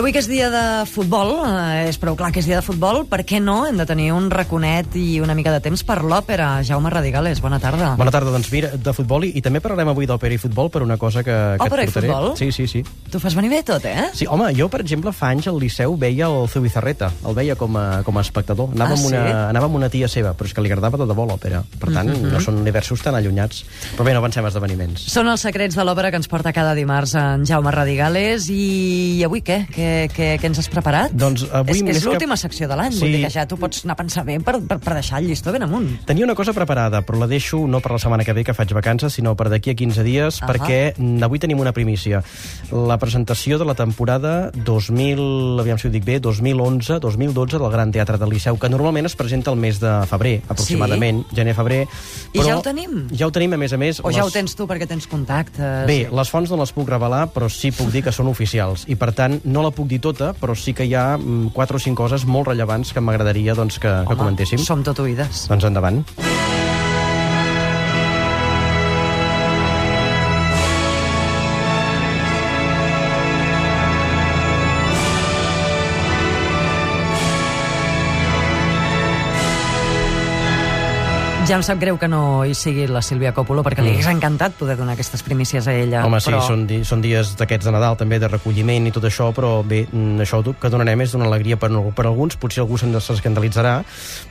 avui que és dia de futbol, eh, és prou clar que és dia de futbol, per què no hem de tenir un raconet i una mica de temps per l'òpera? Jaume Radigales, bona tarda. Bona tarda, doncs mira, de futbol i, i també parlarem avui d'òpera i futbol per una cosa que, que Òpera i et portaré. futbol? Sí, sí, sí. Tu fas venir bé tot, eh? Sí, home, jo, per exemple, fa anys al Liceu veia el Zubizarreta, el veia com a, com a espectador. Anava, Ah, amb una, sí? anava amb una tia seva, però és que li agradava de debò l'òpera. Per tant, Mhm. no són universos tan allunyats. Però bé, no avancem esdeveniments. Són els secrets de l'òpera que ens porta cada dimarts en Jaume Radigales i, i avui què? Què, què, què ens has preparat? Doncs avui és que és que- l'última secció de l'any, Sí. vull dir que ja tu pots anar a pensar bé per, per, per deixar el llistó ben amunt. Tenia una cosa preparada, però la deixo no per la setmana que ve, que faig vacances, sinó per d'aquí a 15 dies, Ahà. perquè avui tenim una primícia. La presentació de la temporada 2000, aviam si ho dic bé, 2011-2012 del Gran Teatre del Liceu, que normalment es presenta el mes de febrer, aproximadament, gener-febrer. I ja ho tenim? Ja ho tenim, a més a més. O ja les- ho tens tu perquè tens contactes? Bé, les fonts no les puc revelar, però sí puc dir que són oficials. I, per tant, no la puc dir tota, però sí que hi ha mm, quatre o cinc coses molt rellevants que m'agradaria doncs, que, que comentéssim. som tot oïdes. Doncs endavant. Ja em sap greu que no hi sigui la Sílvia Coppola, perquè li hagués encantat poder donar aquestes primícies a ella. Mm. Home, sí, però... són, di són dies d'aquests de Nadal, també de recolliment i tot això, però bé, mm, això que donarem és d'una alegria per, per alguns, potser algú se'n s'escandalitzarà,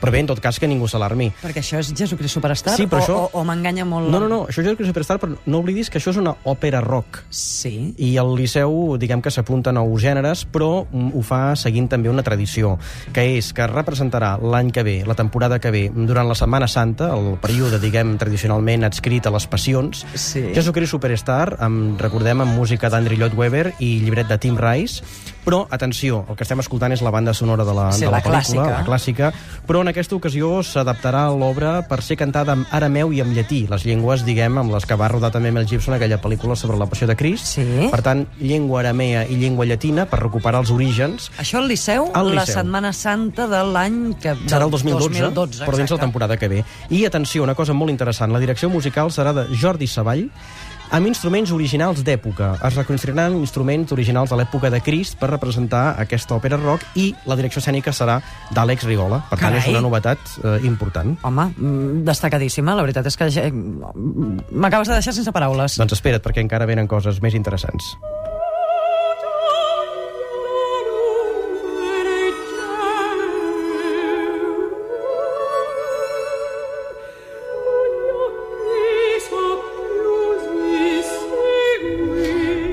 però bé, en tot cas, que ningú s'alarmi. Perquè això és Jesucrist Superstar? Sí, però o, això- o, o m'enganya molt? No, no, no, això és Superstar, però no oblidis que això és una òpera rock. Sí. I el Liceu, diguem que s'apunta a nous gèneres, però mm, ho fa seguint també una tradició, que és que representarà l'any que ve, la temporada que ve, durant la Setmana Santa, el període, diguem, tradicionalment adscrit a les passions, Sí. Jesucrist Superstar, amb, recordem, amb música d'Andrew Lloyd Webber i llibret de Tim Rice, però, atenció, el que estem escoltant és la banda sonora de la, Sí, de la, la pel·lícula, clàssica. la clàssica, però en aquesta ocasió s'adaptarà a l'obra per ser cantada en arameu i en llatí, les llengües, diguem, amb les que va rodar també Mel Gibson aquella pel·lícula sobre la passió de Crist. Sí. Per tant, llengua aramea i llengua llatina per recuperar els orígens. Això al Liceu, Al la Liceu. Setmana Santa de l'any... que Serà el 2012, 2012 però dins la temporada que ve. I, atenció, una cosa molt interessant, la direcció musical serà de Jordi Savall, amb instruments originals d'època. Es reconstruiran instruments originals de l'època de Crist per representar aquesta òpera rock i la direcció escènica serà d'Àlex Rigola. Per tant, Carai. és una novetat eh, important. Home, mm, destacadíssima, la veritat és que ja- m'acabes de deixar sense paraules. Doncs espera't, perquè encara venen coses més interessants.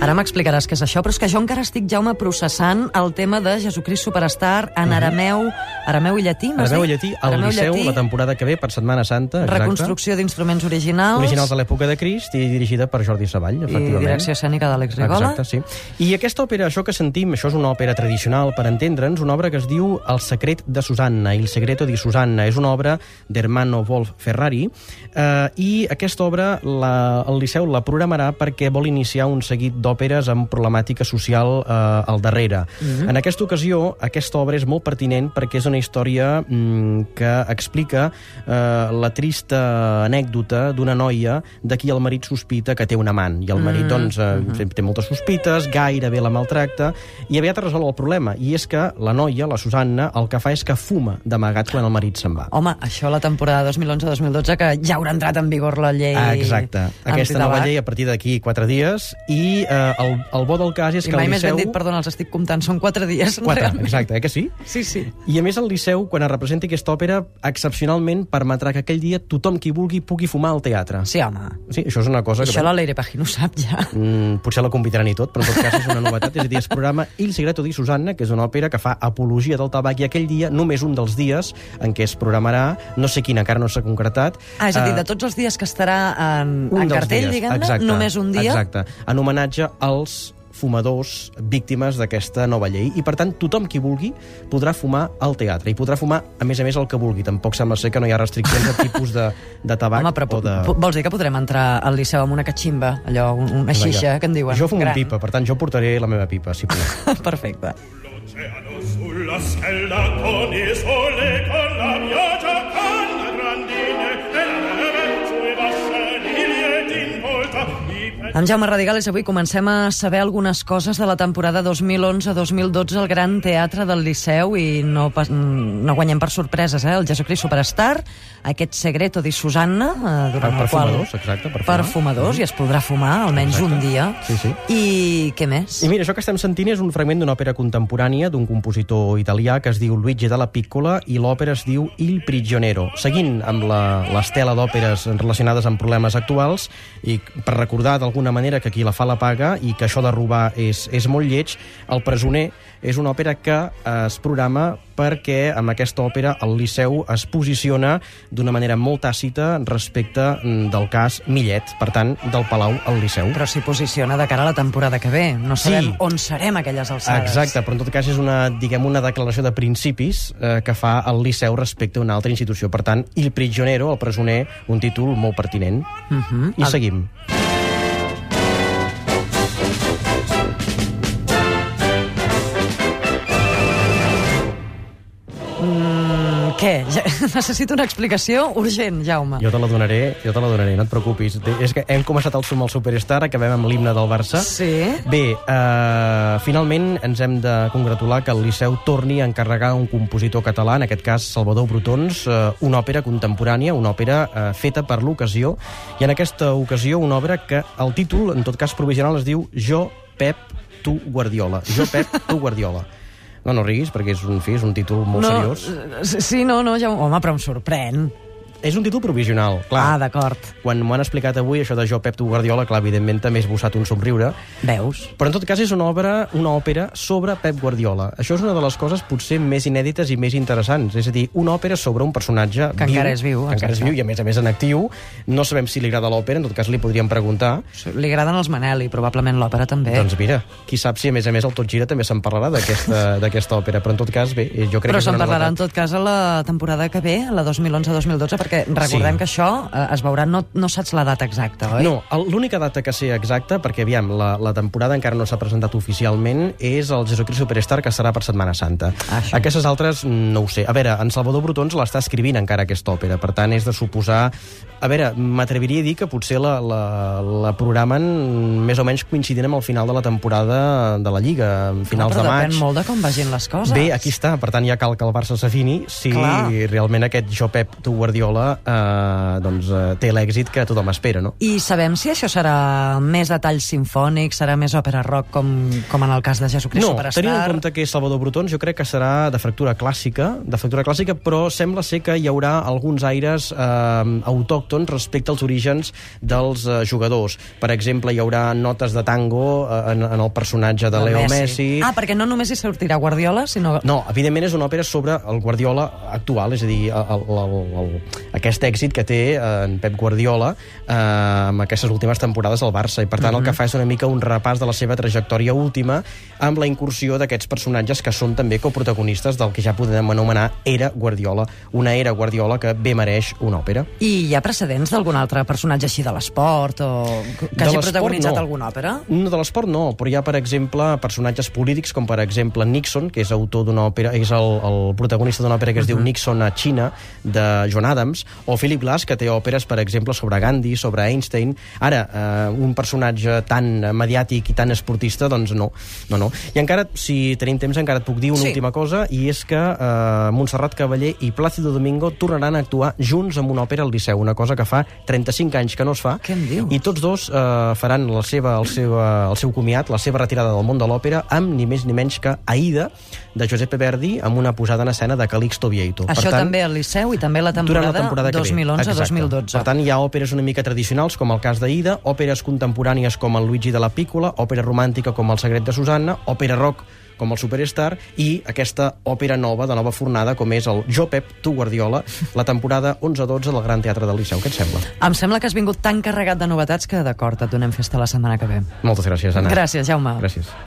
Ara m'explicaràs què és això, però és que jo encara estic, Jaume, processant el tema de Jesucrist Superstar en arameu, arameu i llatí, m'has Arameu i llatí, al Arameu i Liceu, llatí, la temporada que ve, per Setmana Santa, exacte. reconstrucció d'instruments originals, Originals de l'època de Crist i dirigida per Jordi Savall, i efectivament. direcció escènica d'Àlex Rigola. Exacte, sí. I aquesta òpera, això que sentim, això és una òpera tradicional, per entendre'ns, una obra que es diu El secret de Susanna, Il segreto di Susanna. És una obra d'Hermano Wolf Ferrari, eh, i aquesta obra la, el Liceu la programarà perquè vol iniciar un seguit d'òperes amb problemàtica social eh, al darrere. En aquesta ocasió, aquesta obra és molt pertinent perquè és una història mm, que explica eh, la trista anècdota d'una noia de qui el marit sospita que té un amant. I el marit, doncs, eh, té moltes sospites, gairebé la maltracta, i aviat resol el problema. I és que la noia, la Susanna, el que fa és que fuma d'amagat quan el marit se'n va. Home, això la temporada 2011-2012, que ja haurà entrat en vigor la llei Ah, exacte. Aquesta nova llei a partir d'aquí quatre dies i eh, el, el bo del cas és I que mai el més ben Liceu... dit, perdona, els estic comptant, són quatre dies. Quatre, realment. exacte, eh que sí? Sí, sí. I a més el Liceu, quan es representi aquesta òpera, excepcionalment permetrà que aquell dia tothom qui vulgui pugui fumar al teatre. Sí, home. Sí, això és una cosa que... Això la Leire Pagino ho sap ja. Mm, potser la convidaran i tot, però en tot cas és una novetat. És a dir, es programa Il segreto di Susanna, que és una òpera que fa apologia del tabac, i aquell dia, només un dels dies en què es programarà, no sé quin encara no s'ha concretat... Ah, és a dir, eh, de tots els dies que estarà en, un en cartell, diguem-ne, només un dia. Exacte, en homenatge als fumadors víctimes d'aquesta nova llei i per tant tothom qui vulgui podrà fumar al teatre i podrà fumar a més a més el que vulgui tampoc sembla ser que no hi ha restriccions de tipus de, de tabac Home, però o de... vols dir que podrem entrar al Liceu amb una catximba, allò, un- una xixa, que en diuen? jo fumo Gran. pipa, per tant jo portaré la meva pipa si puc. Perfecte. L'oceano sulla stella con i sole, con la pioggia, Amb Jaume Radigales avui comencem a saber algunes coses de la temporada 2011-2012 al Gran Teatre del Liceu i no, pas- no guanyem per sorpreses, eh? El Jesucrist Superstar, aquest Segreto di Susanna, eh, durant Per- el qual... perfumadors, exacte, per fumar. Perfumadors, i es podrà fumar almenys Exacte. un dia. Sí, sí. I què més? I mira, això que estem sentint és un fragment d'una òpera contemporània d'un compositor italià que es diu Luigi della Piccola i l'òpera es diu Il Prigioniero. Seguint amb la- l'estela d'òperes relacionades amb problemes actuals i per recordar d'alguna manera que qui la fa la paga i que això de robar és, és molt lleig, El presoner és una òpera que eh, es programa perquè amb aquesta òpera el Liceu es posiciona d'una manera molt tàcita respecte mm, del cas Millet, per tant, del Palau al Liceu. Però s'hi posiciona de cara a la temporada que ve. No sabem Sí. on serem aquelles alçades. Exacte, però en tot cas és una, diguem, una declaració de principis eh, que fa el Liceu respecte a una altra institució. Per tant, Il Prigioniero, el presoner, un títol molt pertinent. Uh -huh. I seguim. Què? Ja, necessito una explicació urgent, Jaume. Jo te la donaré, jo te la donaré, no et preocupis. És que hem començat el som al Superstar, acabem amb l'himne del Barça. Sí? Bé, eh, finalment ens hem de congratular que el Liceu torni a encarregar un compositor català, en aquest cas Salvador Brutons, eh, una òpera contemporània, una òpera eh, feta per l'ocasió, i en aquesta ocasió una obra que el títol, en tot cas provisional, es diu Jo, Pep, tu, Guardiola. Jo, Pep, tu, Guardiola. No, no riguis, perquè és un, fi, és un títol molt no, seriós. eh, Sí, no, no, Jaume. Home, però em sorprèn. És un títol provisional, clar. Ah, d'acord. Quan m'ho han explicat avui, això de Jo, Pep, tu, Guardiola, clar, evidentment també he esbossat un somriure, Veus? Però en tot cas és una obra, una òpera sobre Pep Guardiola. Això és una de les coses potser més inèdites i més interessants. És a dir, una òpera sobre un personatge Que encara és viu, que encara és viu i a més a més en actiu. No sabem si li agrada l'òpera, en tot cas li podríem preguntar. Li agraden els Manel i probablement l'òpera també. Doncs mira, qui sap si a més a més el Tot Gira també se'n parlarà d'aquesta òpera. Però en tot cas, bé, jo crec Però que és se'n parlarà en tot cas a la temporada que ve, a la 2011-2012, perquè recordem Sí. que això eh, es veurà, no, no saps la data exacta, oi? No, l'única data que sé exacta, perquè aviam, la, la temporada encara no s'ha presentat oficialment, és el Jesucrist Superstar, que serà per Setmana Santa. Ah, això. Aquestes altres no ho sé. A veure, en Salvador Brutons l'està escrivint encara aquesta òpera, per tant és de suposar... A veure, m'atreviria a dir que potser la, la, la programen més o menys coincidint amb el final de la temporada de la Lliga, finals Però de maig. depèn molt de com vagin les coses. Bé, aquí està, per tant ja cal que el Barça s'afini si Clar. realment aquest Jo Pep, tu Guardiola eh, doncs, eh, té l'èxit que tothom espera, no? I sabem si això serà més detalls sinfònics, serà més òpera rock, com, com en el cas de Jesucrist No, Superstar? tenint en compte que és Salvador Brutons, jo crec que serà de factura clàssica, de factura clàssica, però sembla ser que hi haurà alguns aires eh, autòctons respecte als orígens dels eh, jugadors. Per exemple, hi haurà notes de tango eh, en, en el personatge de, De Leo Messi. Ah, perquè no només hi sortirà Guardiola, sinó... No, evidentment és una òpera sobre el Guardiola actual, és a dir, el, el, el, el, aquest èxit que té eh, en Pep Guardiola eh, amb aquestes últimes temporades al Barça, i per tant el que fa és una mica un repàs de la seva trajectòria última amb la incursió d'aquests personatges que són també coprotagonistes del que ja podem anomenar era Guardiola, una era Guardiola que bé mereix una òpera. I hi ha precedents d'algun altre personatge així de l'esport o que De hagi protagonitzat no. alguna òpera? No, de l'esport no, però hi ha, per exemple, personatges polítics, com per exemple Nixon, que és autor d'una òpera, és el, el protagonista d'una òpera que es diu Nixon a Xina, de John Adams, o Philip Glass, que té òperes, per exemple, sobre Gandhi, sobre Einstein. Ara, eh, un personatge tan mediàtic i tan esportista, doncs no. no, no. I encara, si tenim temps, encara et puc dir una Sí. última cosa, i és que eh, Montserrat Cavaller i Plácido Domingo tornaran a actuar junts amb una òpera al Liceu, una cosa que fa 35 anys que no es fa, Què em dius? i tots dos eh, faran la seva, el, seu, el seu comiat, la seva retirada del món de l'òpera, amb ni més ni menys que Aida, de Giuseppe Verdi, amb una posada en escena de Calixto Vieito. Això també al Liceu i també la temporada, la temporada que ve. Exacte. 2011-2012. Per tant, hi ha òperes una mica tradicionals, com el cas d'Aida, òperes contemporànies com el Luigi de la Pícola, òpera romàntica com el Secret de Susanna, òpera rock com el Superstar, i aquesta òpera nova, de nova fornada, com és el Jo Pep, tu Guardiola, la temporada 11-12 del Gran Teatre del Liceu. Què et sembla? Em sembla que has vingut tan carregat de novetats que, d'acord, et donem festa la setmana que ve. Moltes gràcies, Anna. Gràcies, Jaume. Gràcies.